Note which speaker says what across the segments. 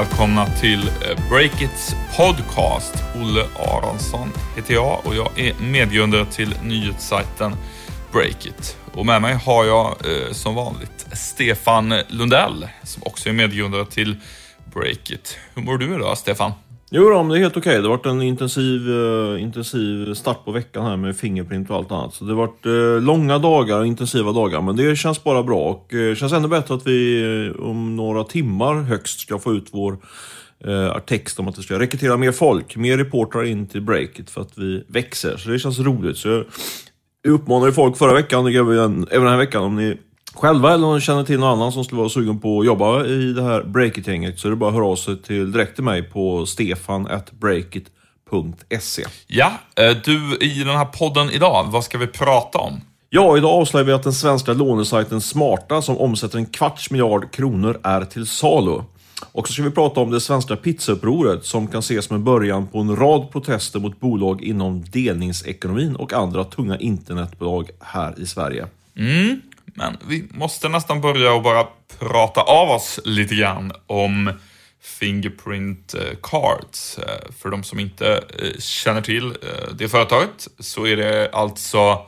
Speaker 1: välkomna till eh, Breakits podcast. Olle Aronsson heter jag och jag är medgrundare till nyhetssajten Breakit. Och med mig har jag eh, som vanligt Stefan Lundell som också är medgrundare till Breakit. Hur mår du idag Stefan?
Speaker 2: Jo då, men det är helt okej. Det har varit en intensiv, eh, intensiv start på veckan här med Fingerprint och allt annat. Så det har varit eh, långa dagar och intensiva dagar, men det känns bara bra. Och det känns ännu bättre att vi om några timmar högst ska få ut vår text om att vi ska rekrytera mer folk, mer reportrar in till breaket för att vi växer. Så det känns roligt. Så jag uppmanade folk förra veckan, och även den här veckan, om ni själva eller om ni känner till någon annan som skulle vara sugen på att jobba i det här Breakit-gänget så är det bara att höra av sig till, direkt till mig på stefan.breakit.se.
Speaker 1: Ja, eh, du i den här podden idag, vad ska vi prata om?
Speaker 2: Ja, idag avslöjar vi att den svenska lånesajten Smarta som omsätter en kvarts miljard kronor är till salu. Och så ska vi prata om det svenska pizzaupproret som kan ses som en början på en rad protester mot bolag inom delningsekonomin och andra tunga internetbolag här i Sverige.
Speaker 1: Mm. Men vi måste nästan börja och bara prata av oss lite grann om Fingerprint eh, Cards. Eh, för de som inte eh, känner till det företaget så är det alltså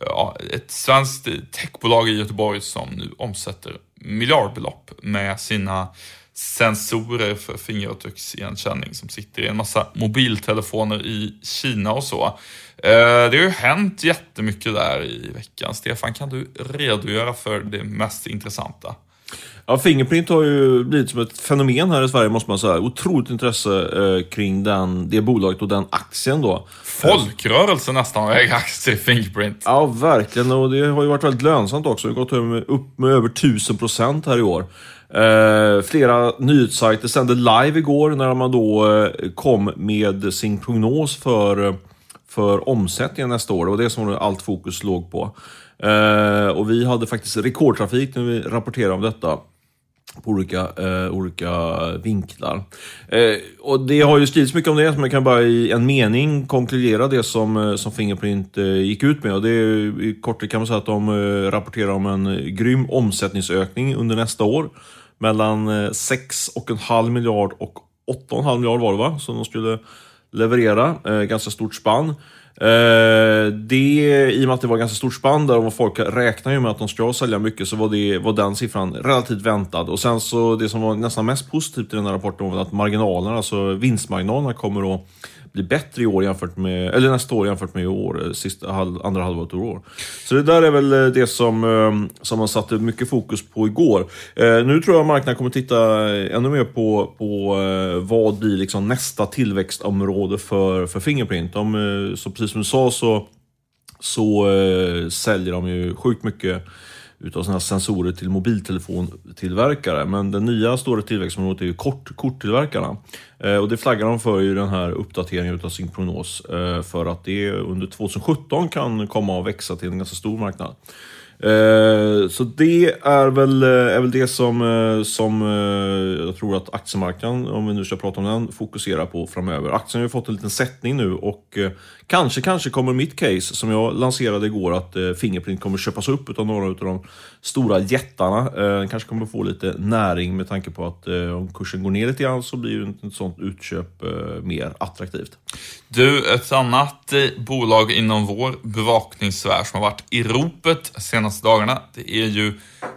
Speaker 1: ja, ett svenskt techbolag i Göteborg som nu omsätter miljardbelopp med sina sensorer för fingeravtrycksigenkänning som sitter i en massa mobiltelefoner i Kina och så. Eh, det har ju hänt jättemycket där i veckan. Stefan, kan du redogöra för det mest intressanta?
Speaker 2: Ja, Fingerprint har ju blivit som ett fenomen här i Sverige måste man säga. Otroligt intresse eh, kring den, det bolaget och den aktien då.
Speaker 1: Folkrörelse nästan att äga aktier i Fingerprint.
Speaker 2: Ja, verkligen. Och det har ju varit väldigt lönsamt också. Det har gått upp med över 1000% här i år. Eh, flera nyhetssajter sände live igår när man då eh, kom med sin prognos för, för omsättningen nästa år. Det var det som allt fokus låg på. Eh, och vi hade faktiskt rekordtrafik när vi rapporterade om detta på olika, eh, olika vinklar. Eh, och det har ju skrivits mycket om det, men jag kan bara i en mening konkludera det som, eh, som Fingerprint eh, gick ut med. Och det är, I korthet kan man säga att de eh, rapporterar om en grym omsättningsökning under nästa år. Mellan 6,5 eh, miljard och 8,5 miljard var det va? Som de skulle leverera. Eh, ganska stort spann. Eh, det, I och med att det var ganska stort spann där och folk räknar ju med att de ska sälja mycket så var, det, var den siffran relativt väntad. Och sen så det som var nästan mest positivt i den här rapporten var att marginalerna, alltså vinstmarginalerna kommer att bli bättre i år jämfört med, eller nästa år jämfört med i år, eh, sista, halv, andra halvåret i år. Så det där är väl eh, det som, eh, som man satte mycket fokus på igår. Nu tror jag marknaden kommer titta ännu mer på, på vad blir liksom nästa tillväxtområde för, för Fingerprint. De, så precis som du sa så, så säljer de ju sjukt mycket utav sådana här sensorer till mobiltelefontillverkare. Men det nya stora tillväxtområdet är ju kort, korttillverkarna. Eh, och det flaggar de för i den här uppdateringen utav sin prognos. Eh, för att det under 2017 kan komma att växa till en ganska stor marknad. Eh, så det är väl, eh, är väl det som, eh, som jag tror att aktiemarknaden, om vi nu ska prata om den, fokuserar på framöver. Aktien har ju fått en liten sättning nu och kanske, kanske kommer mitt case som jag lanserade igår att Fingerprint kommer köpas upp av några av de stora jättarna. Eh, kanske kommer få lite näring med tanke på att eh, om kursen går ner lite grann så blir ju ett sånt utköp eh, mer attraktivt.
Speaker 1: Du, ett annat eh, bolag inom vår bevakningssfär som har varit i ropet de senaste dagarna, det är ju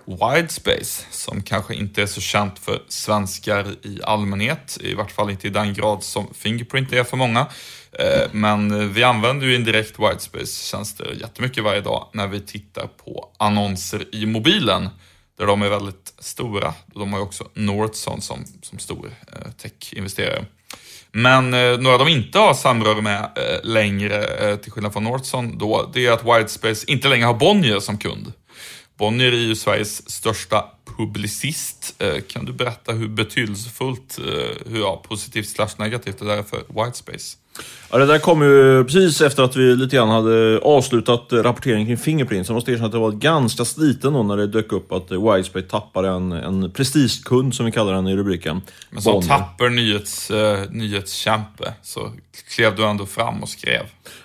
Speaker 1: Widespace, som kanske inte är så känt för svenskar i allmänhet, i vart fall inte i den grad som Fingerprint är för många. Men vi använder ju indirekt Widespace-tjänster jättemycket varje dag när vi tittar på annonser i mobilen, där de är väldigt stora. De har ju också Northson som, som stor eh, tech-investerare. Men eh, några de inte har samröre med eh, längre, eh, till skillnad från Northson då, det är att Widespace inte längre har Bonnier som kund. Bonnier är ju Sveriges största publicist. Eh, kan du berätta hur betydelsefullt, eh, hur ja, positivt slash negativt det där är för Widespace?
Speaker 2: Ja, det där kom ju precis efter att vi lite grann hade avslutat rapporteringen kring Fingerprint. Så jag måste erkänna att det var ganska sliten då när det dök upp att Widespace tappade en, en prestigekund, som vi kallar den i rubriken.
Speaker 1: Men som tapper nyhets, uh, nyhetskämpe, så klev du ändå fram och skrev.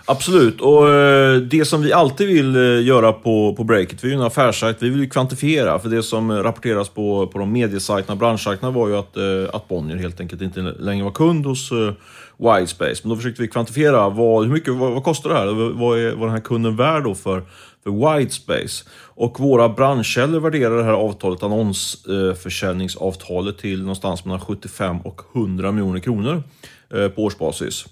Speaker 2: Absolut, och eh, det som vi alltid vill eh, göra på, på Breakit, vi är ju en affärssajt, vi vill ju kvantifiera. För det som eh, rapporteras på, på de mediesajterna, branschsajterna var ju att, att Bonnier helt enkelt inte längre var kund hos Wildspace. Widespace. Men då försökte vi kvantifiera vad, hur mycket, vad, vad kostar det här? Vad är vad den här kunden värd då för, för Widespace? Och våra branschkällor värderar det här avtalet, annonsförsäljningsavtalet, till någonstans mellan 75 och 100 miljoner kronor på årsbasis.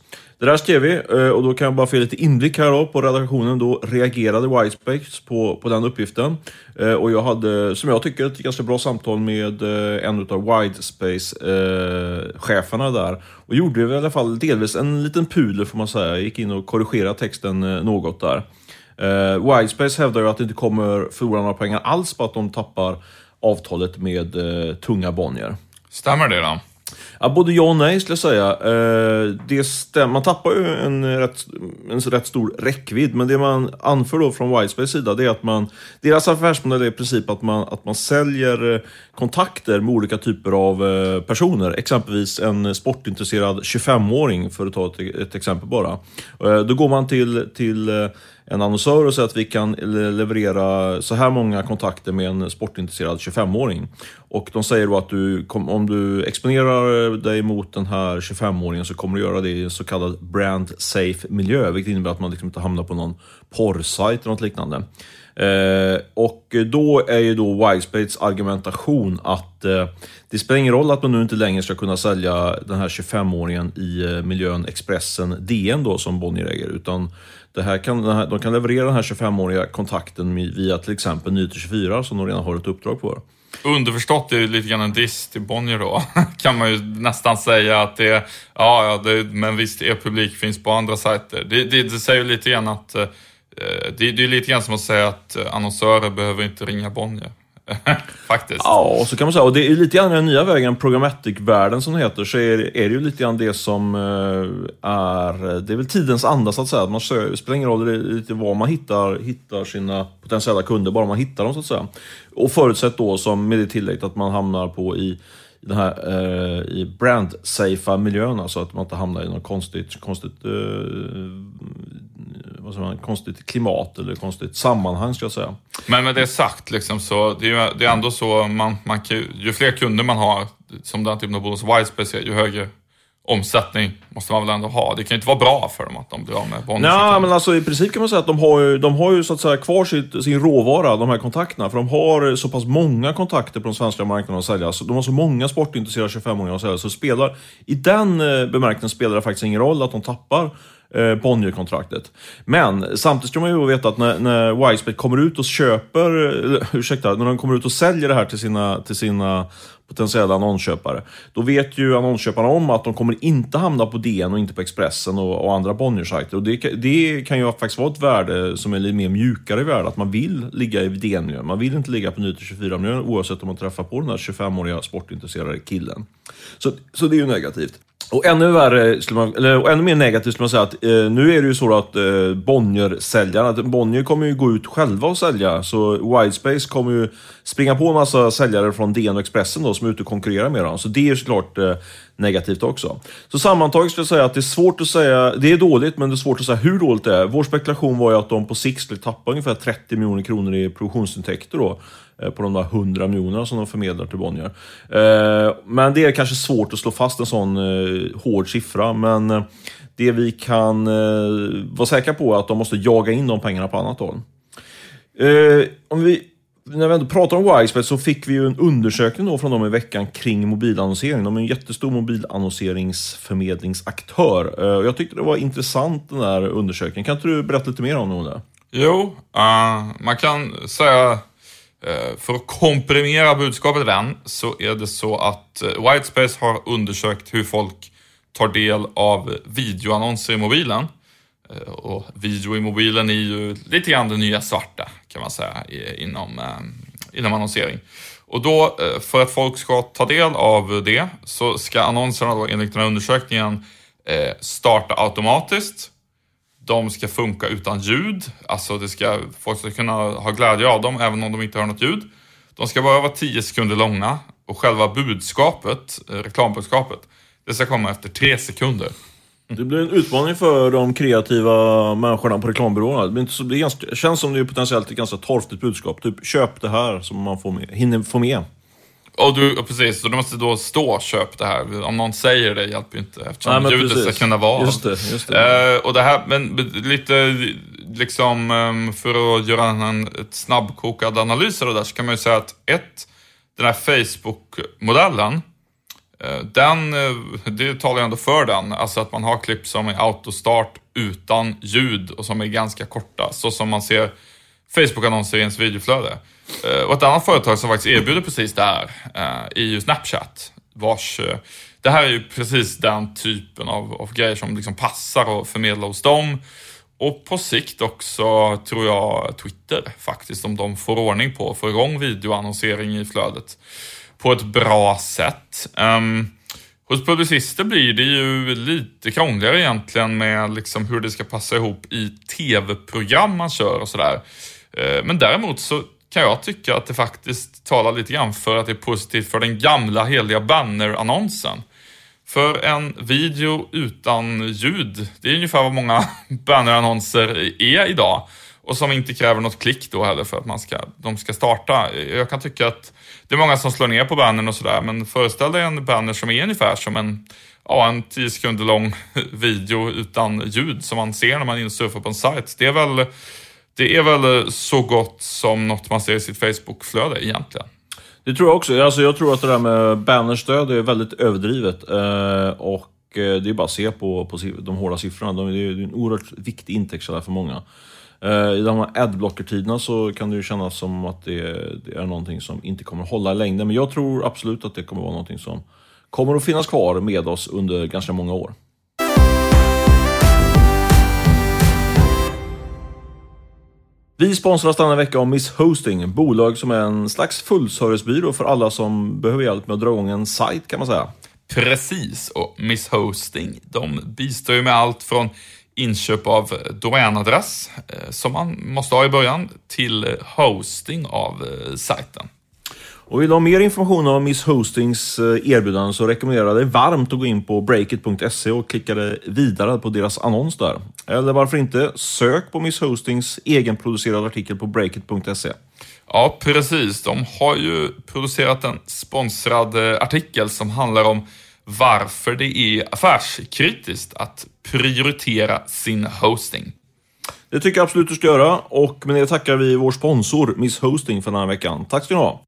Speaker 2: Det där skrev vi eh, och då kan jag bara få lite inblick här då på redaktionen. Då reagerade Whitespace på, på den uppgiften. Eh, och jag hade, som jag tycker, ett ganska bra samtal med eh, en av Whitespace-cheferna där. Och gjorde i alla fall delvis en liten pudel får man säga. Jag gick in och korrigerade texten något där. Whitespace hävdar ju att det inte kommer förlora några pengar alls på att de tappar avtalet med tunga Bonnier.
Speaker 1: Stämmer det då?
Speaker 2: Ja, både ja och nej skulle jag säga. Eh, det stäm, man tappar ju en rätt, en rätt stor räckvidd, men det man anför då från Whitespace sida det är att man, deras affärsmodell är i princip att man, att man säljer eh, kontakter med olika typer av eh, personer. Exempelvis en sportintresserad 25-åring, för att ta ett, ett exempel bara. Då går man till, till en annonsör och säger att vi kan leverera så här många kontakter med en sportintresserad 25-åring. Och de säger då att du, om du exponerar dig mot den här 25-åringen så kommer du göra det i en så kallad brand safe miljö, vilket innebär att man liksom inte hamnar på någon porrsajt eller något liknande. Eh, och då är ju då Wildspates argumentation att eh, det spelar ingen roll att man nu inte längre ska kunna sälja den här 25-åringen i eh, miljön Expressen DN då som Bonnier äger, utan det här kan, de kan leverera den här 25-åriga kontakten via till exempel Nyheter 24 som de redan har ett uppdrag på.
Speaker 1: Underförstått är det lite grann en diss till Bonnier då, kan man ju nästan säga att det är, ja, ja det, men visst, er publik finns på andra sajter. Det, det, det säger lite grann att, eh, Eh, det, det är lite grann som att säga att eh, annonsörer behöver inte ringa Bonnier. Faktiskt.
Speaker 2: Ja, och så kan man säga, och det är lite grann den nya vägen, programmatic-världen som det heter, så är, är det ju lite grann det som eh, är, det är väl tidens anda så att säga. Man söker, det spelar ingen roll lite var man hittar, hittar sina potentiella kunder, bara man hittar dem så att säga. Och förutsatt då, som med det tillägget, att man hamnar på i den här eh, i brand-safea miljön, alltså att man inte hamnar i något konstigt, konstigt, eh, vad man, konstigt klimat eller konstigt sammanhang ska jag säga.
Speaker 1: Men med det sagt, liksom, så det är, ju, det är ändå så, man, man ju fler kunder man har, som den typen av bolag som Whitespace ju högre omsättning måste man väl ändå ha. Det kan ju inte vara bra för dem att de blir av med bonus.
Speaker 2: Nej, men alltså i princip kan man säga att de har ju, de har ju så att säga kvar sitt, sin råvara, de här kontakterna. För de har så pass många kontakter på den svenska marknaden att sälja. Så de har så många sportintresserade 25-åringar att sälja. Så spelar, i den eh, bemärkelsen spelar det faktiskt ingen roll att de tappar eh, Bonnier-kontraktet. Men samtidigt ska man ju veta att när, när Wisebet kommer ut och köper, eller, ursäkta, när de kommer ut och säljer det här till sina, till sina potentiella annonsköpare. Då vet ju annonsköparna om att de kommer inte hamna på DN och inte på Expressen och, och andra Bonnier-sajter. Och det, det, kan ju faktiskt vara ett värde som är lite mer mjukare värde, att man vill ligga i DN-miljön. Man vill inte ligga på Nyheter 24-miljön oavsett om man träffar på den här 25-åriga sportintresserade killen. Så, så det är ju negativt. Och ännu, värre, man, eller, ännu mer negativt skulle man säga att eh, nu är det ju så att eh, Bonnier-säljarna, Bonnier kommer ju gå ut själva och sälja, så Widespace kommer ju springa på en massa säljare från DN och Expressen då, som är ute och konkurrerar med dem. Så det är ju såklart eh, negativt också. Så sammantaget skulle jag säga att det är svårt att säga, det är dåligt, men det är svårt att säga hur dåligt det är. Vår spekulation var ju att de på sikt skulle tappa ungefär 30 miljoner kronor i produktionsintäkter då. Eh, på de där 100 miljonerna som de förmedlar till Bonnier. Eh, men det är kanske svårt att slå fast en sån eh, hård siffra, men det vi kan vara säkra på är att de måste jaga in de pengarna på annat håll. Om vi när vi ändå pratar om Wisebet så fick vi ju en undersökning då från dem i veckan kring mobilannonsering. De är en jättestor mobilannonseringsförmedlingsaktör. Jag tyckte det var intressant den där undersökningen. Kan inte du berätta lite mer om det?
Speaker 1: Jo, uh, man kan säga Eh, för att komprimera budskapet den så är det så att eh, Whitespace har undersökt hur folk tar del av videoannonser i mobilen. Eh, och video i mobilen är ju lite grann det nya svarta kan man säga inom, inom annonsering. Och då för att folk ska ta del av det så ska annonserna då enligt den här undersökningen starta automatiskt de ska funka utan ljud, alltså det ska, folk ska kunna ha glädje av dem även om de inte hör något ljud. De ska bara vara 10 sekunder långa och själva budskapet, eh, reklambudskapet, det ska komma efter 3 sekunder.
Speaker 2: Det blir en utmaning för de kreativa människorna på reklambyråerna. Det, blir inte så, det ganska, känns som det är potentiellt ett ganska torftigt budskap. Typ, köp det här som man får med, hinner få med.
Speaker 1: Och du, och precis, så du måste då stå köp det här. Om någon säger det hjälper ju inte eftersom
Speaker 2: Nej,
Speaker 1: ljudet
Speaker 2: precis.
Speaker 1: ska kunna vara.
Speaker 2: Just det, just det.
Speaker 1: Eh, och det här, men lite liksom ehm, för att göra en ett snabbkokad analys av det där så kan man ju säga att ett, den här Facebook-modellen, eh, den, eh, det talar ju ändå för den. Alltså att man har klipp som är autostart utan ljud och som är ganska korta. Så som man ser Facebook-annonser i ens videoflöde. Eh, och ett annat företag som faktiskt erbjuder precis det här eh, är ju Snapchat. Vars, eh, det här är ju precis den typen av, av grejer som liksom passar att förmedla hos dem. Och på sikt också, tror jag, Twitter faktiskt, om de får ordning på att får igång videoannonsering i flödet på ett bra sätt. Um, hos publicister blir det ju lite krångligare egentligen med liksom hur det ska passa ihop i tv-program man kör och sådär. Uh, Men däremot så kan jag tycka att det faktiskt talar lite grann för att det är positivt för den gamla heliga banner-annonsen. För en video utan ljud, det är ungefär vad många bannerannonser är idag. Och som inte kräver något klick då heller för att man ska, de ska starta. Jag kan tycka att det är många som slår ner på bannern och sådär, men föreställ dig en banner som är ungefär som en, ja, en 10 sekunder lång video utan ljud som man ser när man surfar på en sajt. Det är väl, det är väl eh, så gott som något man ser i sitt Facebook-flöde egentligen.
Speaker 2: Det tror jag också. Alltså, jag tror att det där med bannerstöd är väldigt överdrivet. Eh, och eh, det är bara att se på, på de hårda siffrorna. De, det är en oerhört viktig intäktskälla för många. I de här adblocker-tiderna så kan det ju kännas som att det, det är någonting som inte kommer att hålla i längden. Men jag tror absolut att det kommer att vara någonting som kommer att finnas kvar med oss under ganska många år. Vi sponsras denna vecka av Miss Hosting, bolag som är en slags fullservicebyrå för alla som behöver hjälp med att dra igång en sajt kan man säga.
Speaker 1: Precis, och Miss Hosting, de bistår ju med allt från inköp av domänadress, eh, som man måste ha i början, till hosting av eh, sajten.
Speaker 2: Och vill du ha mer information om Miss Hostings eh, erbjudande så rekommenderar jag dig varmt att gå in på breakit.se och klicka dig vidare på deras annons där. Eller varför inte, sök på Miss Hostings egenproducerade artikel på breakit.se.
Speaker 1: Ja, precis. De har ju producerat en sponsrad eh, artikel som handlar om varför det är affärskritiskt att prioritera sin hosting.
Speaker 2: Det tycker jag absolut du ska göra och med det tackar vi vår sponsor Miss Hosting för den här veckan. Tack ska ni ha!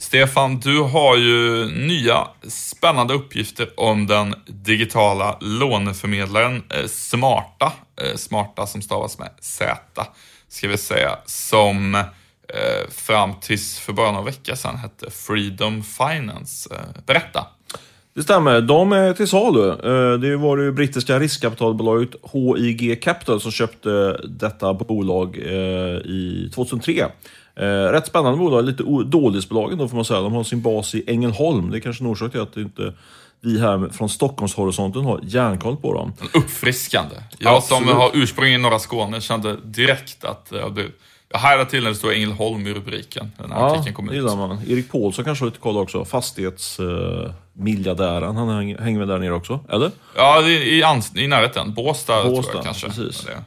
Speaker 1: Stefan, du har ju nya spännande uppgifter om den digitala låneförmedlaren eh, Smarta. Eh, Smarta som stavas med Z, ska vi säga. Som eh, fram tills för bara några veckor sedan hette Freedom Finance. Berätta.
Speaker 2: Det stämmer, de är till salu. Det var det brittiska riskkapitalbolaget HIG Capital som köpte detta bolag i 2003. Eh, Rätt spännande bolag, lite dålighetsbolagen då får man säga. De har sin bas i Ängelholm. Det är kanske en orsak till att inte vi här från Stockholmshorisonten har järnkoll på dem.
Speaker 1: Uppfriskande. Jag som
Speaker 2: Absolut.
Speaker 1: har ursprung i norra Skåne kände direkt att jag blev... Jag hajade till när det stod Ängelholm i rubriken. Den här
Speaker 2: Ja,
Speaker 1: artikeln kom ut.
Speaker 2: man. Erik Paulsson kanske har lite koll också. Fastighetsmiljardären, han hänger, med där nere också, eller?
Speaker 1: Ja, i, ans- i närheten. Båstad, tror
Speaker 2: Båstad,
Speaker 1: jag kanske.
Speaker 2: precis.
Speaker 1: Det.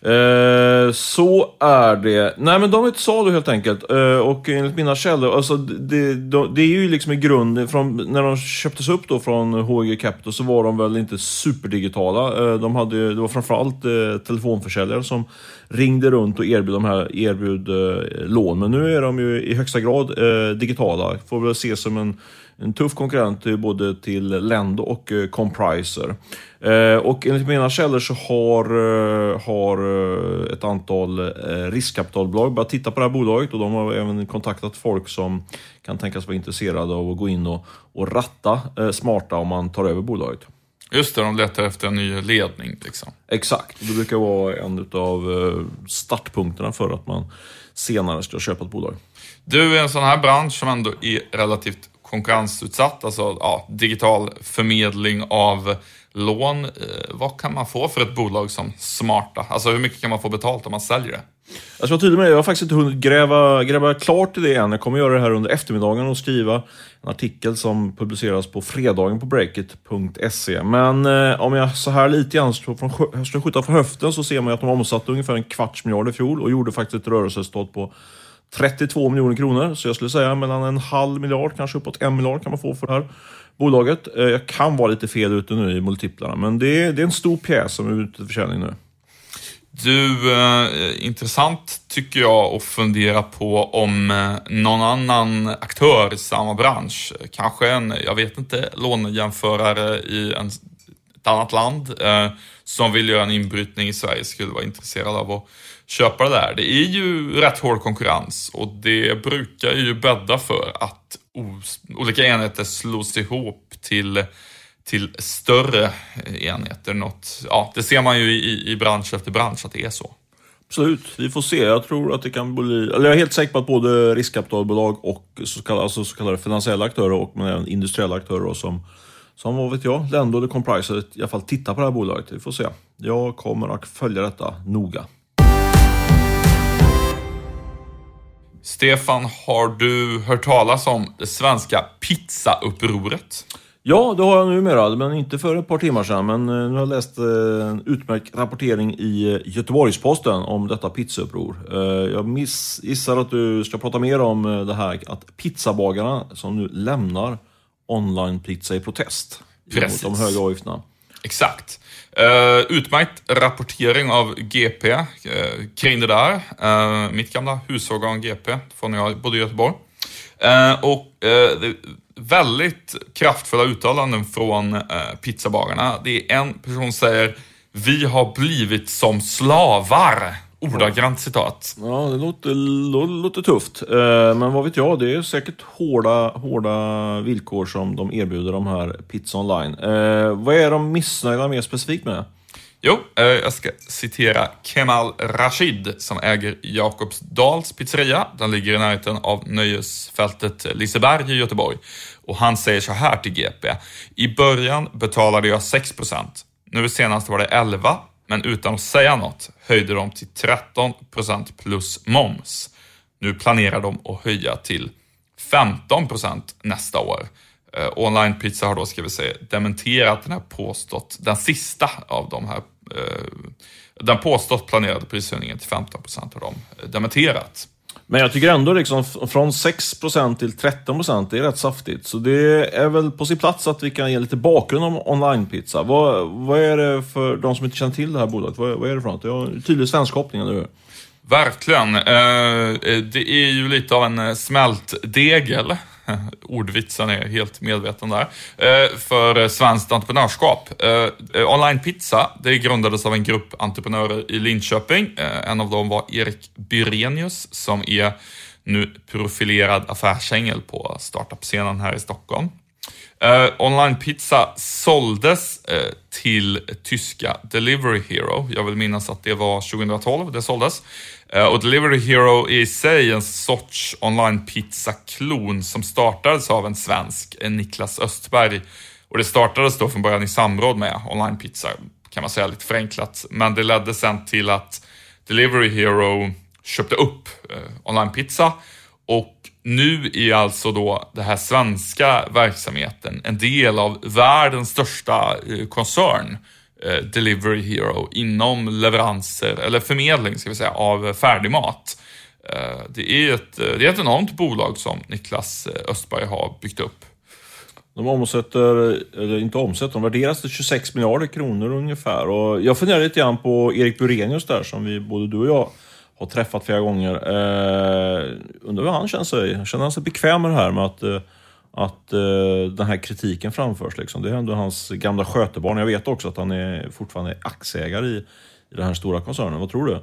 Speaker 2: Eh, så är det. Nej men de är till salu helt enkelt. Eh, och enligt mina källor, alltså det, de, det är ju liksom i grunden, från, när de köptes upp då från HG Capital så var de väl inte superdigitala. Eh, de hade, det var framförallt eh, telefonförsäljare som ringde runt och erbjöd, de här, erbjöd eh, lån. Men nu är de ju i högsta grad eh, digitala. Får väl ses som en en tuff konkurrent både till Lendo och eh, Compriser. Eh, och enligt mina källor så har, eh, har ett antal riskkapitalbolag börjat titta på det här bolaget och de har även kontaktat folk som kan tänkas vara intresserade av att gå in och, och ratta smarta om man tar över bolaget.
Speaker 1: Just det, de letar efter en ny ledning. Liksom.
Speaker 2: Exakt, det brukar vara en av startpunkterna för att man senare ska köpa ett bolag.
Speaker 1: Du, i en sån här bransch som ändå är relativt konkurrensutsatt, alltså ja, digital förmedling av lån. Eh, vad kan man få för ett bolag som Smarta? Alltså hur mycket kan man få betalt om man säljer det?
Speaker 2: Jag ska vara tydlig med det, jag har faktiskt inte hunnit gräva, gräva klart i det än. Jag kommer göra det här under eftermiddagen och skriva en artikel som publiceras på fredagen på breakit.se. Men eh, om jag så här lite grann från, ska skjuta från höften så ser man att de omsatte ungefär en kvarts miljard i fjol och gjorde faktiskt ett rörelseresultat på 32 miljoner kronor. Så jag skulle säga mellan en halv miljard, kanske uppåt en miljard kan man få för det här bolaget. Eh, jag kan vara lite fel ute nu i multiplarna, men det är, det är en stor pjäs som är ute till försäljning nu.
Speaker 1: Du, eh, intressant tycker jag att fundera på om eh, någon annan aktör i samma bransch, eh, kanske en, jag vet inte, lånejämförare i en, ett annat land eh, som vill göra en inbrytning i Sverige skulle vara intresserad av att köpa det där. Det är ju rätt hård konkurrens och det brukar ju bädda för att olika enheter slås ihop till till större enheter. Något, ja, det ser man ju i, i bransch efter bransch att det är så.
Speaker 2: Absolut, vi får se. Jag tror att det kan bli... Eller jag är helt säker på att både riskkapitalbolag och så kallade, alltså så kallade finansiella aktörer och men även industriella aktörer som, som vad vet jag, Lendo eller Compriser i alla fall tittar på det här bolaget. Vi får se. Jag kommer att följa detta noga.
Speaker 1: Stefan, har du hört talas om det svenska pizzaupproret?
Speaker 2: Ja, det har jag numera, men inte för ett par timmar sedan. Men eh, nu har jag läst eh, en utmärkt rapportering i eh, Göteborgs-Posten om detta pizzauppror. Jag gissar att du ska prata mer om det här att pizzabagarna som nu lämnar online-pizza i protest
Speaker 1: Precis.
Speaker 2: mot de höga avgifterna.
Speaker 1: Exakt. Uh, utmärkt rapportering av GP uh, eh, kring det där. Uh, mitt gamla husorgan GP från när jag bodde i Göteborg. och väldigt kraftfulla uttalanden från pizzabagarna. Det är en person som säger Vi har blivit som slavar. Ordagrant citat.
Speaker 2: Ja, det låter, låter tufft. Eh, men vad vet jag, det är säkert hårda, hårda villkor som de erbjuder de här Pizza Online. Eh, vad är de missnöjda med specifikt med?
Speaker 1: Jo, eh, jag ska citera Kemal Rashid som äger Jakobsdals pizzeria. Den ligger i närheten av nöjesfältet Liseberg i Göteborg. Och han säger så här till GP. I början betalade jag 6% Nu senast var det 11 men utan att säga något höjde de till 13 procent plus moms. Nu planerar de att höja till 15 procent nästa år. Eh, Online Pizza har då, ska vi säga, dementerat den här påstått, den sista av de här, eh, den påstått planerade prishöjningen till 15 har de eh, dementerat.
Speaker 2: Men jag tycker ändå liksom från 6% till 13% det är rätt saftigt. Så det är väl på sin plats att vi kan ge lite bakgrund om onlinepizza. Vad, vad är det för de som inte känner till det här bolaget? Vad, vad är det för något? Jag har en tydlig svenskkoppling, eller hur?
Speaker 1: Verkligen. Eh, eh, det är ju lite av en eh, smältdegel ordvitsen är helt medveten där, eh, för svenskt entreprenörskap. Eh, eh, Online Pizza, det grundades av en grupp entreprenörer i Linköping. En av dem var Erik Byrenius som är nu profilerad affärsängel på startup-scenen här i Stockholm. Uh, Online Pizza såldes uh, till tyska Delivery Hero. Jag vill minnas att det var 2012 det såldes. Uh, och Delivery Hero är i sig en sorts online pizza-klon som startades av en svensk, Niklas Östberg. Och det startades då från början i samråd med Online Pizza, kan man säga lite förenklat. Men det ledde sen till att Delivery Hero köpte upp Online Pizza och nu är alltså då den här svenska verksamheten en del av världens största eh, koncern, eh, Delivery Hero, inom leveranser, eller förmedling ska vi säga, av färdigmat. Eh, det är ett, det är ett enormt bolag som Niklas Östberg har byggt upp.
Speaker 2: De omsätter, eller inte omsätter, de värderas till 26 miljarder kronor ungefär. Och jag funderar lite grann på Erik Burenius där som vi, både du och jag har träffat flera gånger. Eh, undrar hur han känner sig? Känner han sig bekväm med det här med att, eh, att eh, den här kritiken framförs? Liksom? Det är ändå hans gamla skötebarn. Jag vet också att han är fortfarande aktieägare i, i den här stora koncernen. Vad tror du?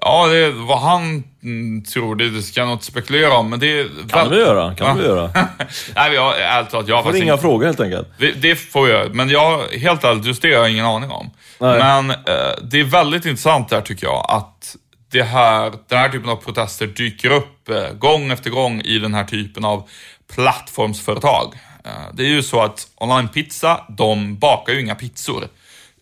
Speaker 1: Ja, det, vad han mm, tror, det, ska jag nog inte spekulera om. Men det
Speaker 2: kan vi göra. Kan ja. vi göra.
Speaker 1: Nej, jag, ärligt talat, jag
Speaker 2: har faktiskt... inga frågor helt enkelt.
Speaker 1: Det, det får jag, men jag, helt ärligt, just det har jag ingen aning om. Nej. Men eh, det är väldigt intressant där tycker jag, att det här, den här typen av protester dyker upp eh, gång efter gång i den här typen av plattformsföretag. Eh, det är ju så att online pizza, de bakar ju inga pizzor.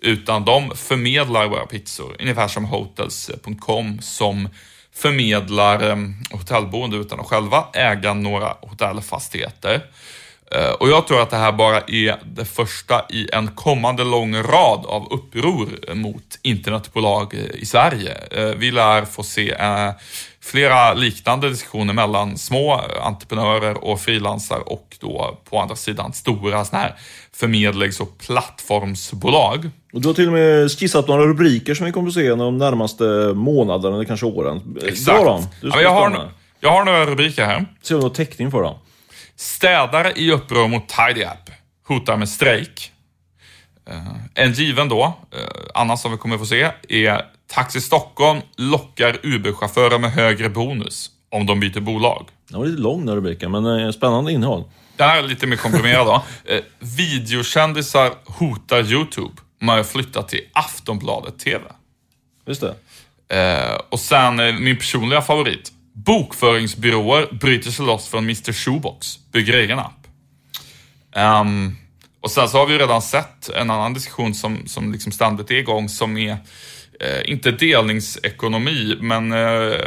Speaker 1: utan de förmedlar våra pizzor, ungefär som hotels.com som förmedlar eh, hotellboende utan att själva äga några hotellfastigheter. Eh, och jag tror att det här bara är det första i en kommande lång rad av uppror mot internetbolag i Sverige. Eh, vi lär få se flera liknande diskussioner mellan små entreprenörer och frilansar och då på andra sidan stora sådana här förmedlings och plattformsbolag.
Speaker 2: Och du har till och med skissat några rubriker som vi kommer att se de närmaste månaderna eller kanske åren.
Speaker 1: Exakt. Dra ja, jag, har, jag har några rubriker här.
Speaker 2: Se om du har täckning för dem.
Speaker 1: Städare i uppror mot Tidy App. Hotar med strejk. Uh, en given då, uh, annan som vi kommer få se, är Taxi Stockholm lockar Uber-chaufförer med högre bonus om de byter bolag.
Speaker 2: Det var lite lång den rubriken, men uh, spännande innehåll.
Speaker 1: Den här är lite mer komprimerad då. videokändisar hotar YouTube. Man har flyttat till Aftonbladet TV.
Speaker 2: Just det.
Speaker 1: och sen min personliga favorit. Bokföringsbyråer bryter sig loss från Mr Shoebox, bygger egen app. Um, och sen så har vi redan sett en annan diskussion som, som liksom ständigt är igång som är eh, inte delningsekonomi, men eh,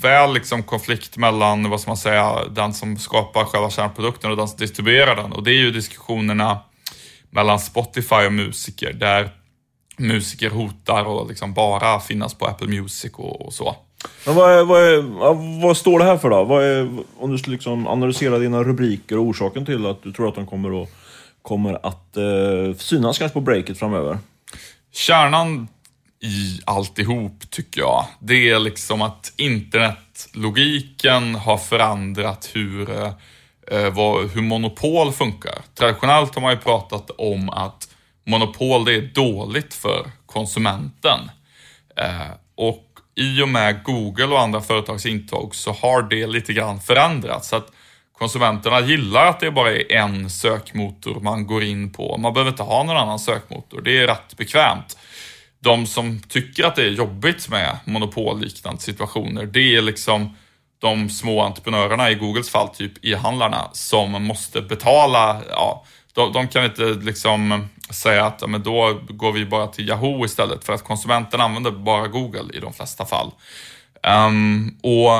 Speaker 1: väl liksom konflikt mellan, vad ska man säga, den som skapar själva kärnprodukten och den som distribuerar den. Och det är ju diskussionerna mellan Spotify och musiker, där musiker hotar att liksom bara finnas på Apple Music och, och så.
Speaker 2: Men vad, är, vad, är, vad står det här för då? Vad är, om du skulle liksom analysera dina rubriker och orsaken till att du tror att de kommer att, kommer att eh, synas kanske på breaket framöver?
Speaker 1: Kärnan i alltihop tycker jag, det är liksom att internetlogiken har förändrat hur, eh, eh, vad, hur monopol funkar. Traditionellt har man ju pratat om att monopol det är dåligt för konsumenten. Eh, och i och med Google och andra företags intåg så har det lite grann förändrats. Så att konsumenterna gillar att det bara är en sökmotor man går in på. Man behöver inte ha någon annan sökmotor. Det är rätt bekvämt. De som tycker att det är jobbigt med monopolliknande situationer, det är liksom de små entreprenörerna, i Googles fall typ e-handlarna, som måste betala, ja, de, de kan inte liksom säga att ja, men då går vi bara till Yahoo istället för att konsumenten använder bara Google i de flesta fall. Um, och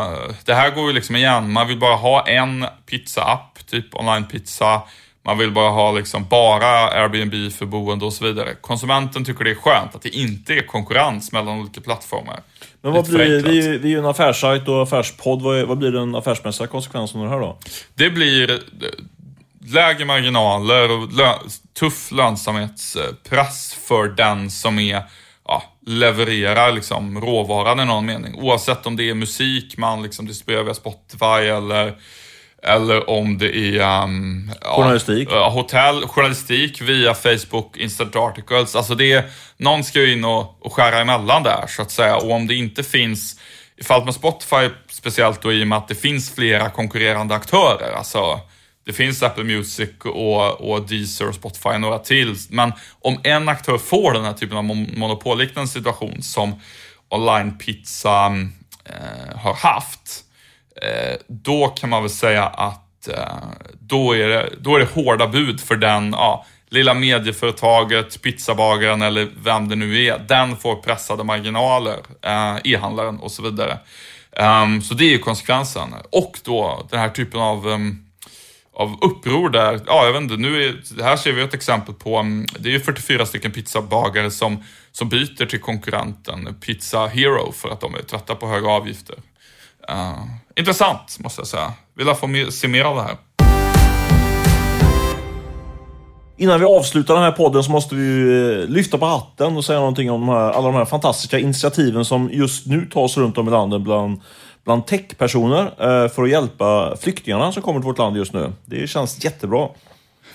Speaker 1: Det här går ju liksom igen, man vill bara ha en pizza-app, typ online-pizza. Man vill bara ha liksom bara Airbnb för boende och så vidare. Konsumenten tycker det är skönt att det inte är konkurrens mellan olika plattformar.
Speaker 2: Men vad blir, vi, vi är ju en affärssajt och affärspodd. Vad, vad blir den affärsmässiga konsekvensen av det här då?
Speaker 1: Det blir lägre marginaler och tuff lönsamhetspress för den som är, ja, levererar liksom råvaran i någon mening. Oavsett om det är musik man liksom distribuerar via Spotify eller eller om det är um,
Speaker 2: journalistik.
Speaker 1: Ja, hotell, journalistik via Facebook, Instant Articles. Alltså det är, någon ska ju in och, och skära emellan där så att säga. Och om det inte finns, i fallet med Spotify speciellt då i och med att det finns flera konkurrerande aktörer. Alltså det finns Apple Music och, och Deezer och Spotify och några till. Men om en aktör får den här typen av monopolliknande situation som online-pizza eh, har haft, eh, då kan man väl säga att eh, då, är det, då är det hårda bud för den ja, lilla medieföretaget, pizzabagaren eller vem det nu är. Den får pressade marginaler, eh, e-handlaren och så vidare. Um, så det är ju konsekvensen. Och då den här typen av um, av uppror där. Ja, jag vet inte, nu är, här ser vi ett exempel på, mm, det är ju 44 stycken pizzabagare som, som byter till konkurrenten Pizza Hero för att de är trötta på höga avgifter. Uh, intressant, måste jag säga. Vill få mer, se mer av det här.
Speaker 2: Innan vi avslutar den här podden så måste vi eh, lyfta på hatten och säga någonting om de här, alla de här fantastiska initiativen som just nu tas runt om i landet bland bland techpersoner eh, för att hjälpa flyktingarna som kommer till vårt land just nu. Det känns jättebra.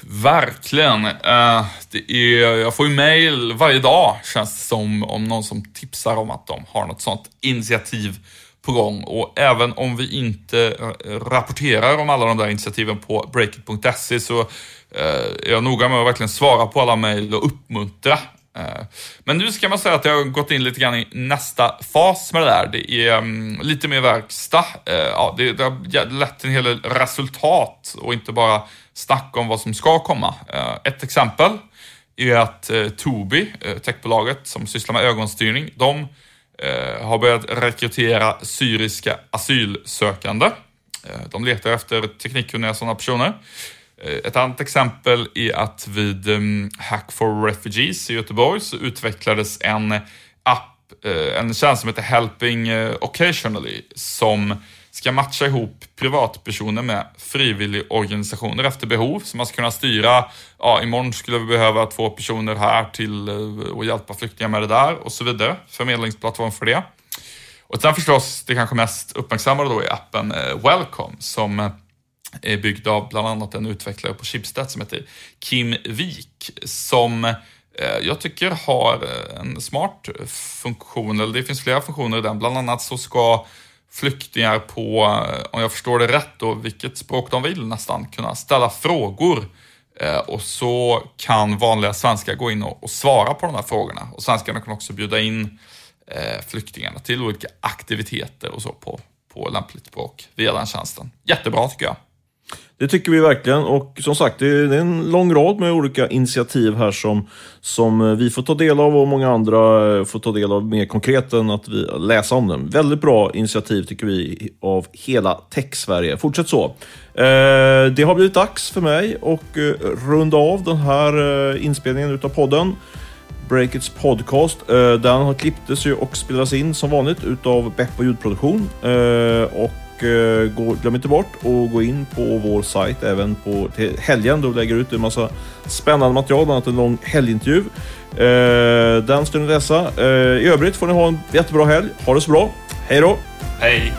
Speaker 1: Verkligen. Eh, det är, jag får ju mail varje dag, känns det som, om någon som tipsar om att de har något sånt initiativ på gång. Och även om vi inte eh, rapporterar om alla de där initiativen på breakit.se så är jag noga med att verkligen svara på alla mail och uppmuntra Eh, men nu ska man säga att jag har gått in lite grann i nästa fas med det där. Det är um, lite mer verkstad. Uh, ja, det, det har lett till en hel del resultat och inte bara snack om vad som ska komma. Uh, ett exempel är att uh, Tobii, techbolaget som sysslar med ögonstyrning, de har börjat rekrytera syriska asylsökande. De letar efter teknikkunniga sådana personer. Eh, ett annat exempel är att vid ehm, Hack for Refugees i Göteborg så utvecklades en app, eh, en tjänst som heter Helping eh, Occasionally som ska matcha ihop privatpersoner med frivilligorganisationer efter behov. Så man ska kunna styra, ja imorgon skulle vi behöva två personer här till att hjälpa flyktingar med det där och så vidare. Förmedlingsplattform för det. Och sen förstås det kanske mest uppmärksammade då är appen Welcome som är byggd av bland annat en utvecklare på Schibsted som heter Kim Wik som eh, jag tycker har eh, en smart funktion, eller det finns flera funktioner i den. Bland annat så ska flyktingar på, eh, om jag förstår det rätt då, vilket språk de vill nästan, kunna ställa frågor och så kan vanliga svenskar gå in och, svara på de här frågorna. Och svenskarna kan också bjuda in flyktingarna till olika aktiviteter och så på, på lämpligt språk via den tjänsten. Jättebra tycker jag.
Speaker 2: Det tycker vi verkligen och som sagt det är en lång rad med olika initiativ här som, som vi får ta del av och många andra eh, får ta del av mer konkret än att vi läsa om dem. Väldigt bra initiativ tycker vi av hela Tech-Sverige. Fortsätt så. Eh, det har blivit dags för mig att eh, runda av den här inspelningen utav podden. Breakits podcast. Den har klipptes ju och spelades in som vanligt utav Beppo ljudproduktion. Och Eh, gå, glöm inte bort att gå in på vår sajt även på till helgen då vi lägger ut en massa spännande material, bland annat en lång helgintervju. Eh, den ska ni läsa. Eh, I övrigt får ni ha en jättebra helg. Ha det så bra. Hej då!
Speaker 1: Hej!